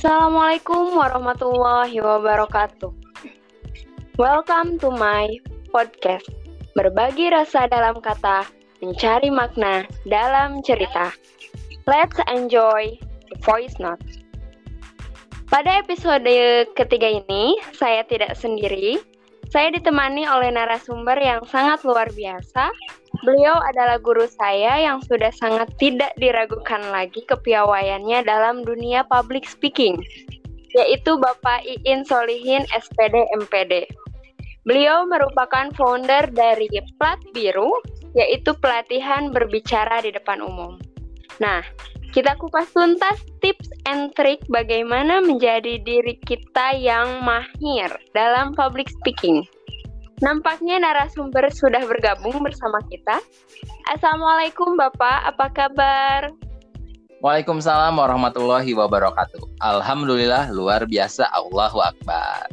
Assalamualaikum warahmatullahi wabarakatuh. Welcome to my podcast. Berbagi rasa dalam kata, mencari makna dalam cerita. Let's enjoy the voice note. Pada episode ketiga ini, saya tidak sendiri. Saya ditemani oleh narasumber yang sangat luar biasa. Beliau adalah guru saya yang sudah sangat tidak diragukan lagi kepiawaiannya dalam dunia public speaking, yaitu Bapak Iin Solihin SPD MPD. Beliau merupakan founder dari Plat Biru, yaitu pelatihan berbicara di depan umum. Nah, kita kupas tuntas tips and trick bagaimana menjadi diri kita yang mahir dalam public speaking. Nampaknya narasumber sudah bergabung bersama kita. Assalamualaikum Bapak, apa kabar? Waalaikumsalam warahmatullahi wabarakatuh. Alhamdulillah luar biasa Allahu Akbar.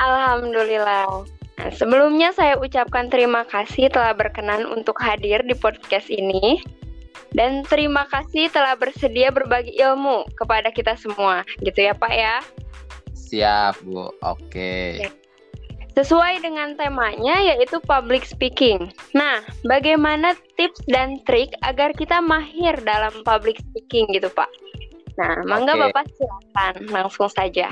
Alhamdulillah. Nah, sebelumnya saya ucapkan terima kasih telah berkenan untuk hadir di podcast ini. Dan terima kasih telah bersedia berbagi ilmu kepada kita semua. Gitu ya Pak ya? Siap Bu, oke. Sesuai dengan temanya yaitu public speaking. Nah, bagaimana tips dan trik agar kita mahir dalam public speaking gitu Pak? Nah, mangga okay. Bapak silakan langsung saja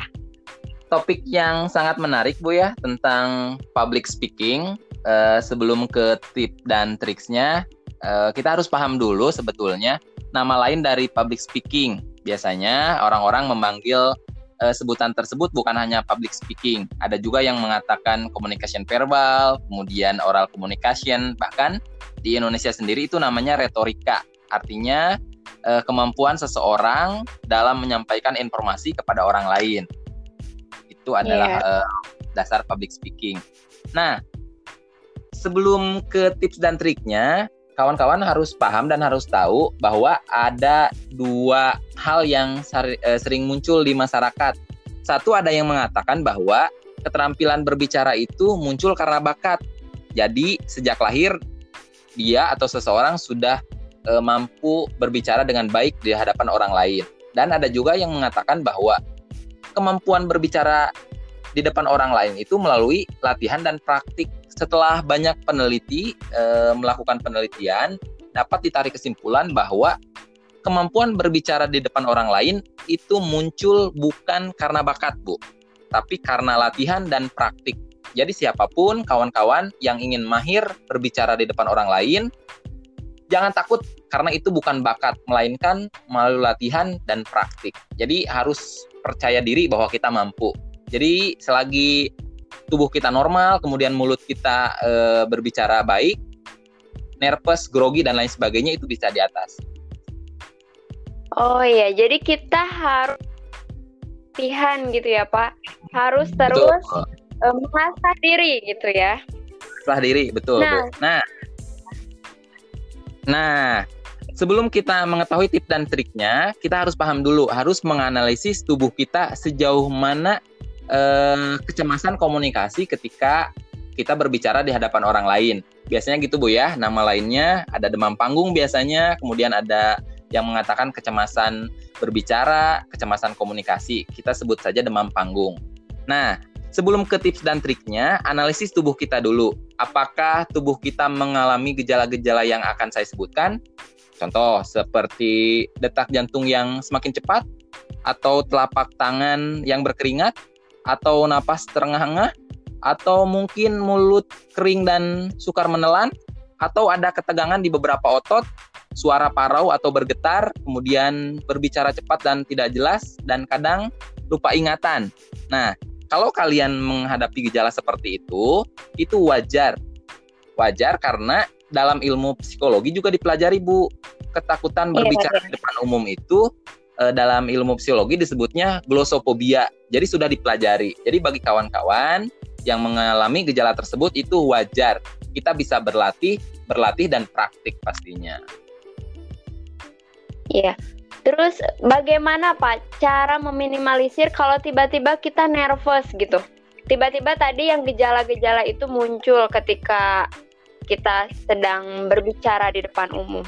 topik yang sangat menarik Bu ya tentang public speaking. Uh, sebelum ke tip dan triksnya, uh, kita harus paham dulu sebetulnya nama lain dari public speaking. Biasanya orang-orang memanggil uh, sebutan tersebut bukan hanya public speaking, ada juga yang mengatakan communication verbal, kemudian oral communication, bahkan di Indonesia sendiri itu namanya retorika. Artinya uh, kemampuan seseorang dalam menyampaikan informasi kepada orang lain itu adalah yeah. Iya. uh, dasar public speaking. Nah, sebelum ke tips dan triknya, kawan-kawan harus paham dan harus tahu bahwa ada dua hal yang eh, sering muncul di masyarakat. Satu ada yang mengatakan bahwa keterampilan berbicara itu muncul karena bakat. Jadi sejak lahir dia atau seseorang sudah e, mampu berbicara dengan baik di hadapan orang lain. Dan ada juga yang mengatakan bahwa kemampuan berbicara di depan orang lain itu melalui latihan dan praktik. Setelah banyak peneliti e, melakukan penelitian, dapat ditarik kesimpulan bahwa kemampuan berbicara di depan orang lain itu muncul bukan karena bakat, Bu, tapi karena latihan dan praktik. Jadi siapa pun kawan-kawan yang ingin mahir berbicara di depan orang lain, jangan takut karena itu bukan bakat, melainkan melalui latihan dan praktik. Jadi harus percaya diri bahwa kita mampu. Jadi selagi tubuh kita normal, kemudian mulut kita e, berbicara baik, nervous, grogi dan lain sebagainya itu bisa di atas. Oh iya, jadi kita harus latihan gitu ya Pak, harus terus e, mengasah diri gitu ya. Mengasah diri, betul. Nah, Bu. nah, nah Sebelum kita mengetahui tips dan triknya, kita harus paham dulu, harus menganalisis tubuh kita sejauh mana eh, kecemasan komunikasi ketika kita berbicara di hadapan orang lain. Biasanya gitu Bu ya, nama lainnya ada demam panggung biasanya, kemudian ada yang mengatakan kecemasan berbicara, kecemasan komunikasi. Kita sebut saja demam panggung. Nah, sebelum ke tips dan triknya, analisis tubuh kita dulu. Apakah tubuh kita mengalami gejala-gejala yang akan saya sebutkan? Contoh seperti detak jantung yang semakin cepat, atau telapak tangan yang berkeringat, atau napas terengah-engah, atau mungkin mulut kering dan sukar menelan, atau ada ketegangan di beberapa otot, suara parau atau bergetar, kemudian berbicara cepat dan tidak jelas, dan kadang lupa ingatan. Nah, kalau kalian menghadapi gejala seperti itu, itu wajar. Wajar karena dalam ilmu psikologi juga dipelajari Bu. Ketakutan iya, berbicara iya, di depan umum itu uh, dalam ilmu psikologi disebutnya glossophobia. Jadi sudah dipelajari. Jadi bagi kawan-kawan yang mengalami gejala tersebut itu wajar. Kita bisa berlatih, berlatih dan praktik pastinya. Iya. Terus bagaimana Pak cara meminimalisir kalau tiba-tiba kita nervous gitu? Tiba-tiba tadi yang gejala-gejala itu muncul ketika kita sedang berbicara di depan umum.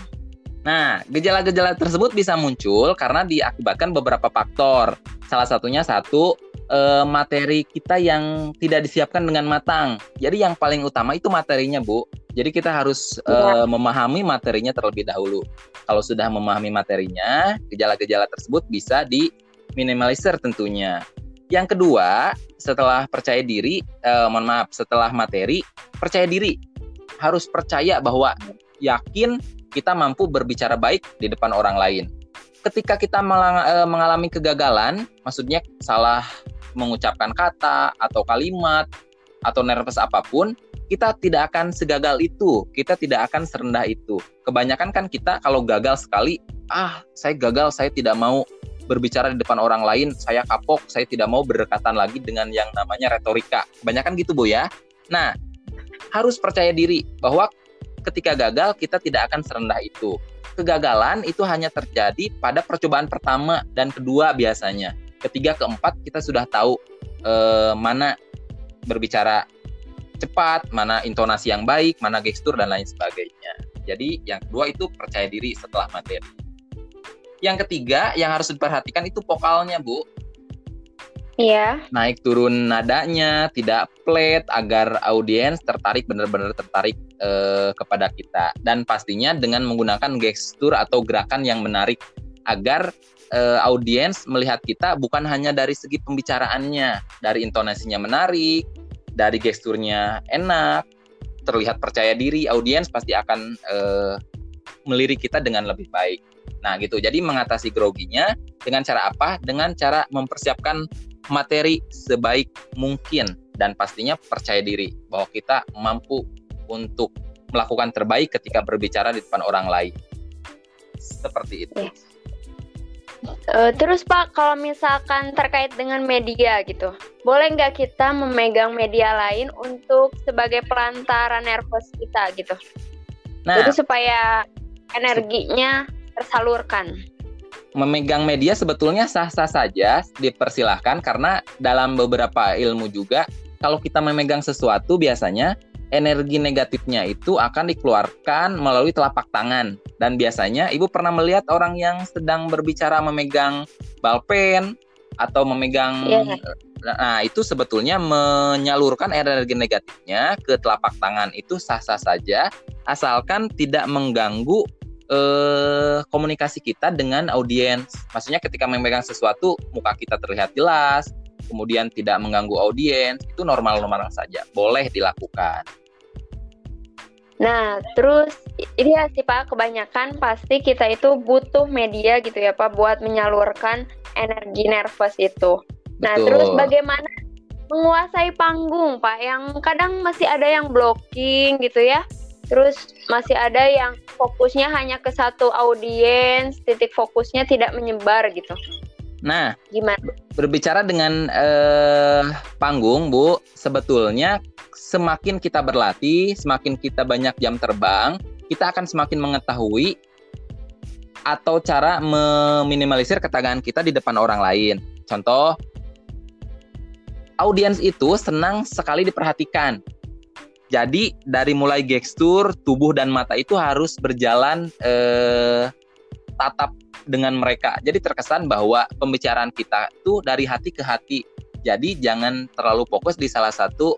Nah, gejala-gejala tersebut bisa muncul karena diakibatkan beberapa faktor. Salah satunya satu uh, materi kita yang tidak disiapkan dengan matang. Jadi yang paling utama itu materinya, Bu. Jadi kita harus uh, memahami materinya terlebih dahulu. Kalau sudah memahami materinya, gejala-gejala tersebut bisa diminimalisir tentunya. Yang kedua, setelah percaya diri, uh, mohon maaf, setelah materi, percaya diri. Harus percaya bahwa yakin kita mampu berbicara baik di depan orang lain ketika kita eh, mengalami kegagalan, maksudnya salah mengucapkan kata atau kalimat atau nervous apa pun, kita tidak akan segagal itu, kita tidak akan serendah itu. Kebanyakan kan kita kalau gagal sekali, ah saya gagal, saya tidak mau berbicara di depan orang lain, saya kapok, saya tidak mau berdekatan lagi dengan yang namanya retorika. Kebanyakan gitu Bu ya. Nah, harus percaya diri bahwa ketika gagal kita tidak akan serendah itu kegagalan itu hanya terjadi pada percobaan pertama dan kedua biasanya. Ketiga, keempat kita sudah tahu eh, mana berbicara cepat, mana intonasi yang baik, mana gestur dan lain sebagainya. Jadi yang kedua itu percaya diri setelah materi. Yang ketiga yang harus diperhatikan itu vokalnya, Bu. Iya. Naik turun nadanya, tidak flat agar audiens tertarik benar-benar tertarik eh, kepada kita dan pastinya dengan menggunakan gestur atau gerakan yang menarik agar eh, audiens melihat kita bukan hanya dari segi pembicaraannya, dari intonasinya menarik, dari gesturnya enak, terlihat percaya diri, audiens pasti akan eh, melirik kita dengan lebih baik. Nah, gitu. Jadi mengatasi groginya dengan cara apa? Dengan cara mempersiapkan materi sebaik mungkin dan pastinya percaya diri bahwa kita mampu untuk melakukan terbaik ketika berbicara di depan orang lain. Seperti itu. Uh, terus Pak, kalau misalkan terkait dengan media gitu, boleh nggak kita memegang media lain untuk sebagai pelantara nervous kita gitu? Nah, Jadi supaya energinya tersalurkan memegang media sebetulnya sah-sah saja dipersilahkan karena dalam beberapa ilmu juga kalau kita memegang sesuatu biasanya energi negatifnya itu akan dikeluarkan melalui telapak tangan dan biasanya ibu pernah melihat orang yang sedang berbicara memegang balpen atau memegang yeah. nah itu sebetulnya menyalurkan energi negatifnya ke telapak tangan itu sah-sah saja asalkan tidak mengganggu eh, komunikasi kita dengan audiens. Maksudnya ketika memegang sesuatu, muka kita terlihat jelas, kemudian tidak mengganggu audiens, itu normal-normal saja, boleh dilakukan. Nah, terus ini ya sih Pak, kebanyakan pasti kita itu butuh media gitu ya Pak buat menyalurkan energi nervous itu. Nah, Betul. terus bagaimana menguasai panggung Pak yang kadang masih ada yang blocking gitu ya? Terus masih ada yang fokusnya hanya ke satu audiens, titik fokusnya tidak menyebar gitu. Nah, gimana? Berbicara dengan eh, panggung, Bu, sebetulnya semakin kita berlatih, semakin kita banyak jam terbang, kita akan semakin mengetahui atau cara meminimalisir ketegangan kita di depan orang lain. Contoh, audiens itu senang sekali diperhatikan. Jadi dari mulai gestur, tubuh dan mata itu harus berjalan eh, tatap dengan mereka. Jadi terkesan bahwa pembicaraan kita itu dari hati ke hati. Jadi jangan terlalu fokus di salah satu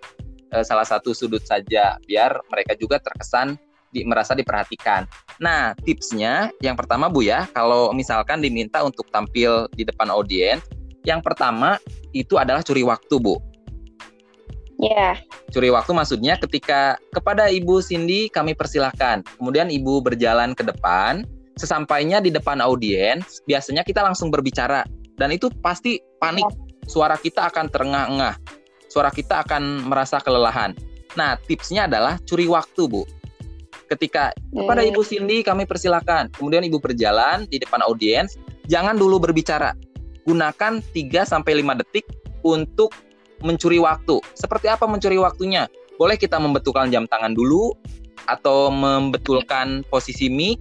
eh, salah satu sudut saja, biar mereka juga terkesan di, merasa diperhatikan. Nah, tipsnya yang pertama Bu ya, kalau misalkan diminta untuk tampil di depan audiens, yang pertama itu adalah curi waktu Bu. Ya. Yeah. Curi waktu maksudnya ketika kepada Ibu Cindy kami persilahkan. Kemudian Ibu berjalan ke depan. Sesampainya di depan audiens, biasanya kita langsung berbicara. Dan itu pasti panik. Suara kita akan terengah-engah. Suara kita akan merasa kelelahan. Nah, tipsnya adalah curi waktu, Bu. Ketika kepada Ibu Cindy kami persilahkan. Kemudian Ibu berjalan di depan audiens, jangan dulu berbicara. Gunakan 3 sampai 5 detik untuk mencuri waktu. Seperti apa mencuri waktunya? Boleh kita membetulkan jam tangan dulu atau membetulkan posisi mic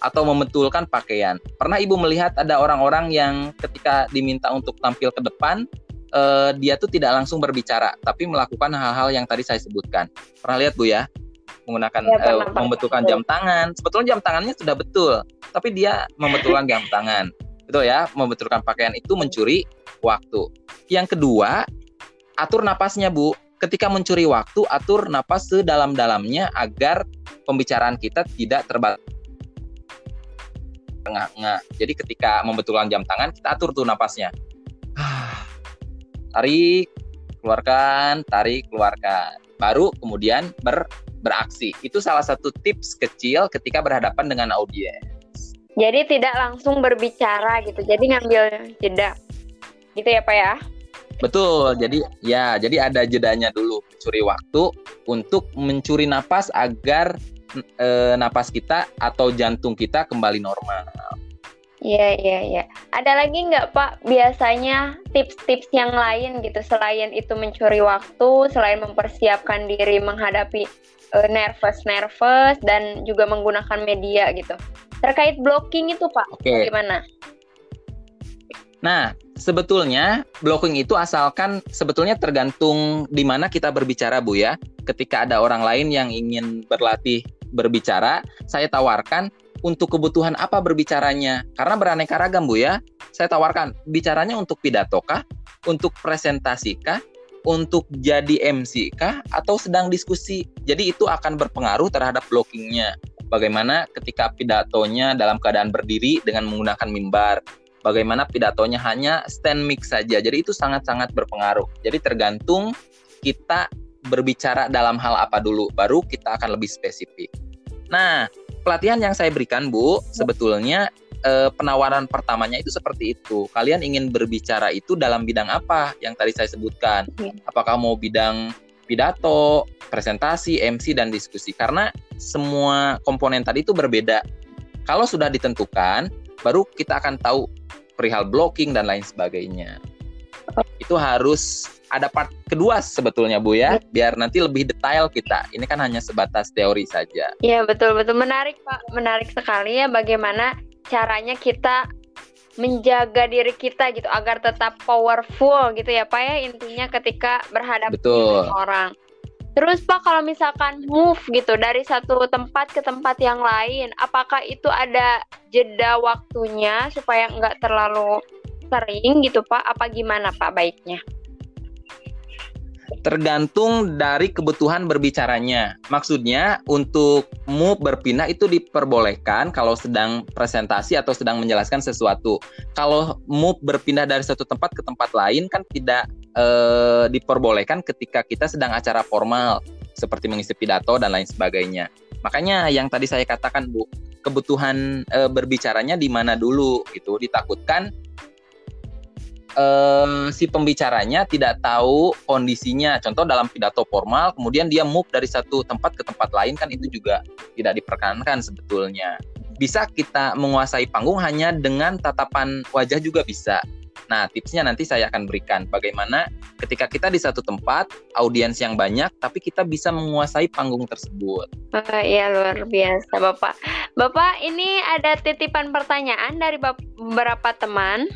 atau membetulkan pakaian. Pernah Ibu melihat ada orang-orang yang ketika diminta untuk tampil ke depan uh, dia tuh tidak langsung berbicara tapi melakukan hal-hal yang tadi saya sebutkan. Pernah lihat Bu ya? Menggunakan ya, uh, membetulkan jam tangan. Sebetulnya jam tangannya sudah betul, tapi dia membetulkan jam tangan. Betul ya? Membetulkan pakaian itu mencuri waktu. Yang kedua, atur napasnya, Bu. Ketika mencuri waktu, atur napas sedalam-dalamnya agar pembicaraan kita tidak terbatas tengah-tengah. Jadi ketika membetulkan jam tangan, kita atur tuh napasnya. tarik, keluarkan, tarik, keluarkan. Baru kemudian ber, beraksi. Itu salah satu tips kecil ketika berhadapan dengan audiens. Jadi tidak langsung berbicara gitu. Jadi ngambil jeda. Gitu ya, Pak ya? Betul. Jadi ya, jadi ada jedanya dulu, mencuri waktu untuk mencuri napas agar e, napas kita atau jantung kita kembali normal. Iya, iya, iya. Ada lagi nggak Pak biasanya tips-tips yang lain gitu selain itu mencuri waktu, selain mempersiapkan diri menghadapi uh, nervous nervous dan juga menggunakan media gitu. Terkait blocking itu Pak, okay. bagaimana? Nah, sebetulnya blocking itu asalkan sebetulnya tergantung di mana kita berbicara Bu ya. Ketika ada orang lain yang ingin berlatih berbicara, saya tawarkan untuk kebutuhan apa berbicaranya? Karena beraneka ragam Bu ya. Saya tawarkan bicaranya untuk pidato kah, untuk presentasi kah, untuk jadi MC kah atau sedang diskusi. Jadi itu akan berpengaruh terhadap blockingnya. Bagaimana ketika pidatonya dalam keadaan berdiri dengan menggunakan mimbar. Bagaimana pidatonya hanya stand mic saja. Jadi itu sangat-sangat berpengaruh. Jadi tergantung kita berbicara dalam hal apa dulu, baru kita akan lebih spesifik. Nah, pelatihan yang saya berikan Bu sebetulnya eh, penawaran pertamanya itu seperti itu. Kalian ingin berbicara itu dalam bidang apa yang tadi saya sebutkan? Apakah mau bidang pidato, presentasi, MC dan diskusi? Karena semua komponen tadi itu berbeda. Kalau sudah ditentukan, baru kita akan tahu perihal blocking dan lain sebagainya. Itu harus ada part kedua sebetulnya Bu ya, biar nanti lebih detail kita. Ini kan hanya sebatas teori saja. Iya betul betul menarik Pak, menarik sekali ya bagaimana caranya kita menjaga diri kita gitu agar tetap powerful gitu ya Pak ya intinya ketika berhadapan dengan orang. Terus Pak kalau misalkan move gitu dari satu tempat ke tempat yang lain, apakah itu ada jeda waktunya supaya nggak terlalu sering gitu Pak? Apa gimana Pak baiknya? Tergantung dari kebutuhan berbicaranya. Maksudnya untuk move berpindah itu diperbolehkan kalau sedang presentasi atau sedang menjelaskan sesuatu. Kalau move berpindah dari satu tempat ke tempat lain kan tidak eh, diperbolehkan ketika kita sedang acara formal seperti mengisi pidato dan lain sebagainya. Makanya yang tadi saya katakan Bu, kebutuhan e, berbicaranya di mana dulu gitu. Ditakutkan um, si pembicaranya tidak tahu kondisinya. Contoh dalam pidato formal, kemudian dia move dari satu tempat ke tempat lain kan itu juga tidak diperkenankan sebetulnya. Bisa kita menguasai panggung hanya dengan tatapan wajah juga bisa. Nah, tipsnya nanti saya akan berikan bagaimana ketika kita di satu tempat, audiens yang banyak, tapi kita bisa menguasai panggung tersebut. Uh, iya, luar biasa, Bapak. Bapak, ini ada titipan pertanyaan dari beberapa teman.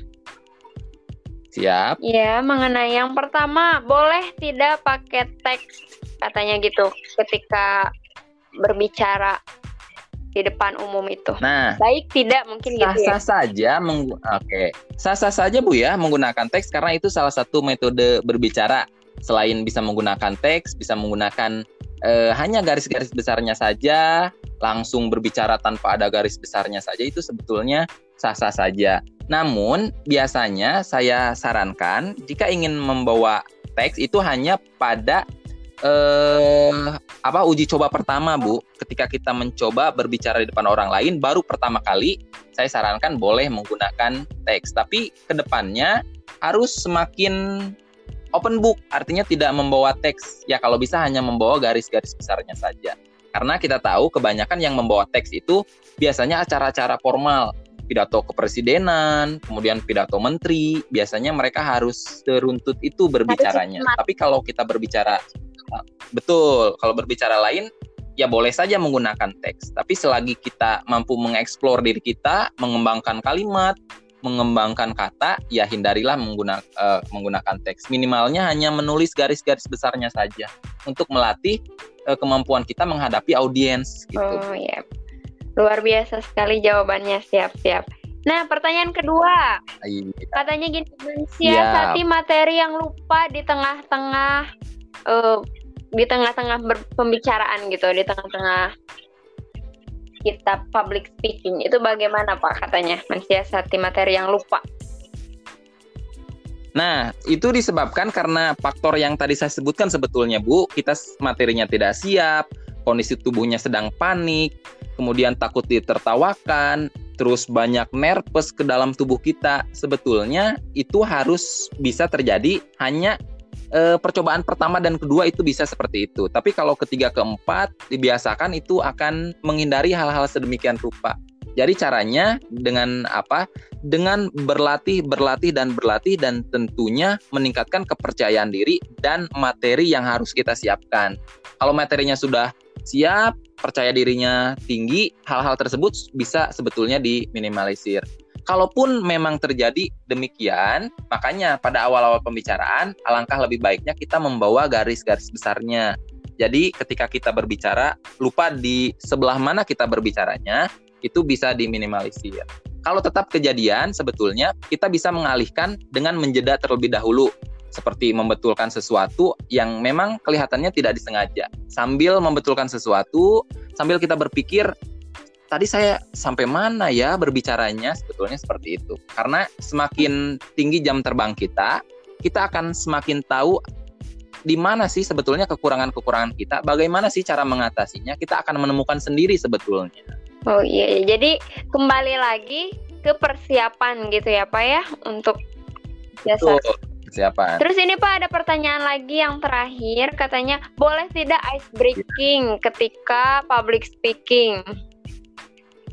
Siap. Ya, mengenai yang pertama, boleh tidak pakai teks katanya gitu ketika berbicara di depan umum itu. Nah, baik tidak mungkin sah, gitu ya. Sah saja oke. Okay. Sah-sah saja Bu ya menggunakan teks karena itu salah satu metode berbicara. Selain bisa menggunakan teks, bisa menggunakan eh, hanya garis-garis besarnya saja, langsung berbicara tanpa ada garis besarnya saja itu sebetulnya sah-sah saja. Namun, biasanya saya sarankan jika ingin membawa teks itu hanya pada eh apa uji coba pertama, Bu. Ketika kita mencoba berbicara di depan orang lain baru pertama kali, saya sarankan boleh menggunakan teks. Tapi ke depannya harus semakin open book, artinya tidak membawa teks. Ya kalau bisa hanya membawa garis-garis besarnya saja. Karena kita tahu kebanyakan yang membawa teks itu biasanya acara-acara formal pidato kepresidenan, kemudian pidato menteri, biasanya mereka harus seruntut itu berbicaranya. Tapi kalau kita berbicara betul, kalau berbicara lain ya boleh saja menggunakan teks. Tapi selagi kita mampu mengeksplor diri kita, mengembangkan kalimat, mengembangkan kata, ya hindarilah menggunakan uh, menggunakan teks. Minimalnya hanya menulis garis-garis besarnya saja untuk melatih uh, kemampuan kita menghadapi audiens gitu. Oh, iya. Luar biasa sekali jawabannya, siap-siap. Nah, pertanyaan kedua. Iya. Katanya gini, mensiasati materi yang lupa di tengah-tengah uh, di tengah-tengah pembicaraan gitu, di tengah-tengah kita public speaking. Itu bagaimana Pak katanya mensiasati materi yang lupa? Nah, itu disebabkan karena faktor yang tadi saya sebutkan sebetulnya, Bu. Kita materinya tidak siap, kondisi tubuhnya sedang panik, kemudian takut ditertawakan, terus banyak nervous ke dalam tubuh kita, sebetulnya itu harus bisa terjadi hanya e, percobaan pertama dan kedua itu bisa seperti itu. Tapi kalau ketiga keempat dibiasakan itu akan menghindari hal-hal sedemikian rupa. Jadi caranya dengan apa? Dengan berlatih, berlatih dan berlatih dan tentunya meningkatkan kepercayaan diri dan materi yang harus kita siapkan. Kalau materinya sudah siap, percaya dirinya tinggi, hal-hal tersebut bisa sebetulnya diminimalisir. Kalaupun memang terjadi demikian, makanya pada awal-awal pembicaraan, alangkah lebih baiknya kita membawa garis-garis besarnya. Jadi ketika kita berbicara, lupa di sebelah mana kita berbicaranya, itu bisa diminimalisir. Kalau tetap kejadian, sebetulnya kita bisa mengalihkan dengan menjeda terlebih dahulu seperti membetulkan sesuatu yang memang kelihatannya tidak disengaja. Sambil membetulkan sesuatu, sambil kita berpikir tadi saya sampai mana ya berbicaranya sebetulnya seperti itu. Karena semakin tinggi jam terbang kita, kita akan semakin tahu di mana sih sebetulnya kekurangan-kekurangan kita, bagaimana sih cara mengatasinya, kita akan menemukan sendiri sebetulnya. Oh iya, jadi kembali lagi ke persiapan gitu ya Pak ya untuk jasa. Betul persiapan. Terus ini Pak ada pertanyaan lagi yang terakhir katanya boleh tidak ice breaking ketika public speaking?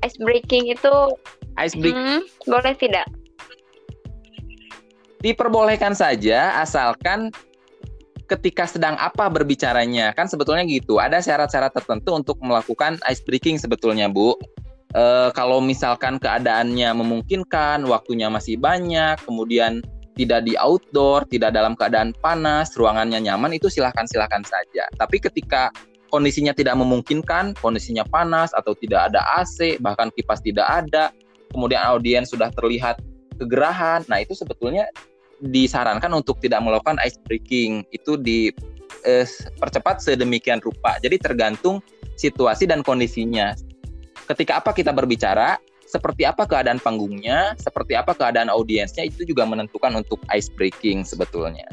Ice breaking itu ice break hmm, boleh tidak? Diperbolehkan saja asalkan ketika sedang apa berbicaranya kan sebetulnya gitu ada syarat-syarat tertentu untuk melakukan ice breaking sebetulnya Bu e, kalau misalkan keadaannya memungkinkan waktunya masih banyak kemudian tidak di outdoor, tidak dalam keadaan panas, ruangannya nyaman, itu silahkan-silahkan saja. Tapi ketika kondisinya tidak memungkinkan, kondisinya panas atau tidak ada AC, bahkan kipas tidak ada, kemudian audiens sudah terlihat kegerahan, nah itu sebetulnya disarankan untuk tidak melakukan ice breaking. Itu di eh, sedemikian rupa. Jadi tergantung situasi dan kondisinya. Ketika apa kita berbicara, seperti apa keadaan panggungnya, seperti apa keadaan audiensnya itu juga menentukan untuk ice breaking sebetulnya.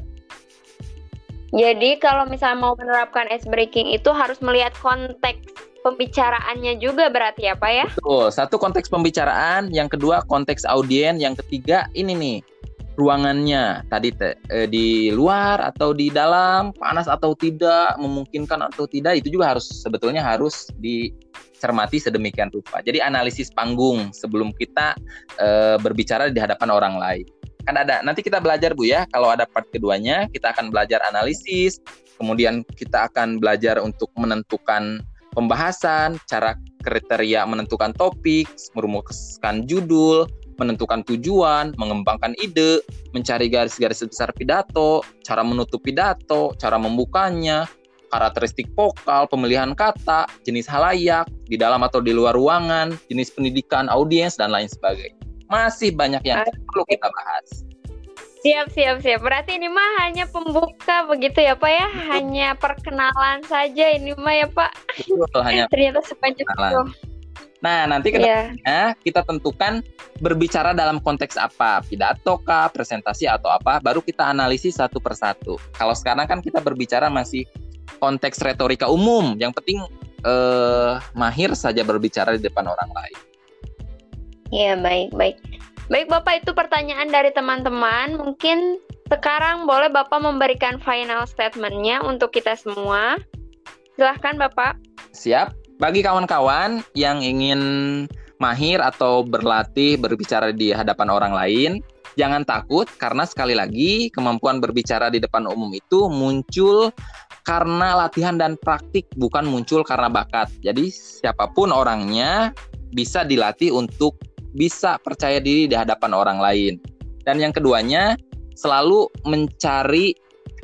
Jadi kalau misalnya mau menerapkan ice breaking itu harus melihat konteks pembicaraannya juga berarti ya Pak ya? Betul, satu konteks pembicaraan, yang kedua konteks audiens, yang ketiga ini nih ruangannya tadi te, eh, di luar atau di dalam panas atau tidak memungkinkan atau tidak itu juga harus sebetulnya harus dicermati sedemikian rupa. Jadi analisis panggung sebelum kita eh, berbicara di hadapan orang lain. Kan ada nanti kita belajar bu ya. Kalau ada part keduanya kita akan belajar analisis. Kemudian kita akan belajar untuk menentukan pembahasan cara kriteria menentukan topik merumuskan judul menentukan tujuan, mengembangkan ide, mencari garis-garis besar pidato, cara menutup pidato, cara membukanya, karakteristik vokal, pemilihan kata, jenis halayak, di dalam atau di luar ruangan, jenis pendidikan, audiens, dan lain sebagainya. Masih banyak yang perlu kita bahas. Siap, siap, siap. Berarti ini mah hanya pembuka begitu ya Pak ya? Hanya perkenalan saja ini mah ya Pak. Betul, hanya Ternyata sepanjang itu. Nah, nanti ke depannya yeah. kita tentukan berbicara dalam konteks apa, pidato kah, presentasi atau apa, baru kita analisis satu persatu. Kalau sekarang kan kita berbicara masih konteks retorika umum, yang penting eh, mahir saja berbicara di depan orang lain. Iya, baik, baik. Baik, Bapak, itu pertanyaan dari teman-teman. Mungkin sekarang boleh Bapak memberikan final statementnya untuk kita semua. Silahkan, Bapak. Siap bagi kawan-kawan yang ingin mahir atau berlatih berbicara di hadapan orang lain, jangan takut karena sekali lagi kemampuan berbicara di depan umum itu muncul karena latihan dan praktik bukan muncul karena bakat. Jadi siapa pun orangnya bisa dilatih untuk bisa percaya diri di hadapan orang lain. Dan yang keduanya selalu mencari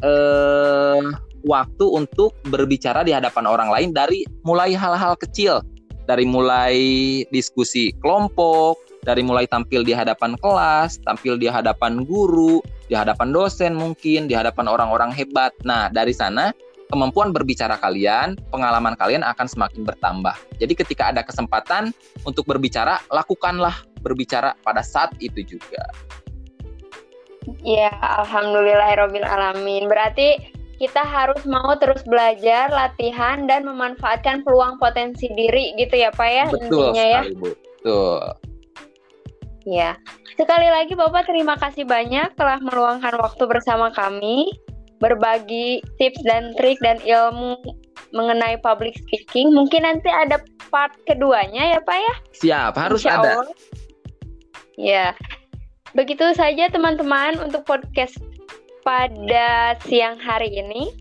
eh, waktu untuk berbicara di hadapan orang lain dari mulai hal-hal kecil, dari mulai diskusi kelompok, dari mulai tampil di hadapan kelas, tampil di hadapan guru, di hadapan dosen mungkin, di hadapan orang-orang hebat. Nah, dari sana kemampuan berbicara kalian, pengalaman kalian akan semakin bertambah. Jadi ketika ada kesempatan untuk berbicara, lakukanlah berbicara pada saat itu juga. Ya, alhamdulillahirabbil alamin. Berarti kita harus mau terus belajar, latihan dan memanfaatkan peluang potensi diri gitu ya, Pak ya Betul intinya ya. sekali, ya. Bu. Betul. Ya, sekali lagi Bapak terima kasih banyak telah meluangkan waktu bersama kami, berbagi tips dan trik dan ilmu mengenai public speaking. Mungkin nanti ada part keduanya ya Pak ya? Siap, harus Insya ada. Allah. Ya, begitu saja teman-teman untuk podcast pada siang hari ini.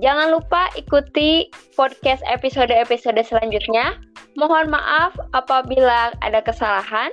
Jangan lupa ikuti podcast episode-episode selanjutnya. Mohon maaf apabila ada kesalahan.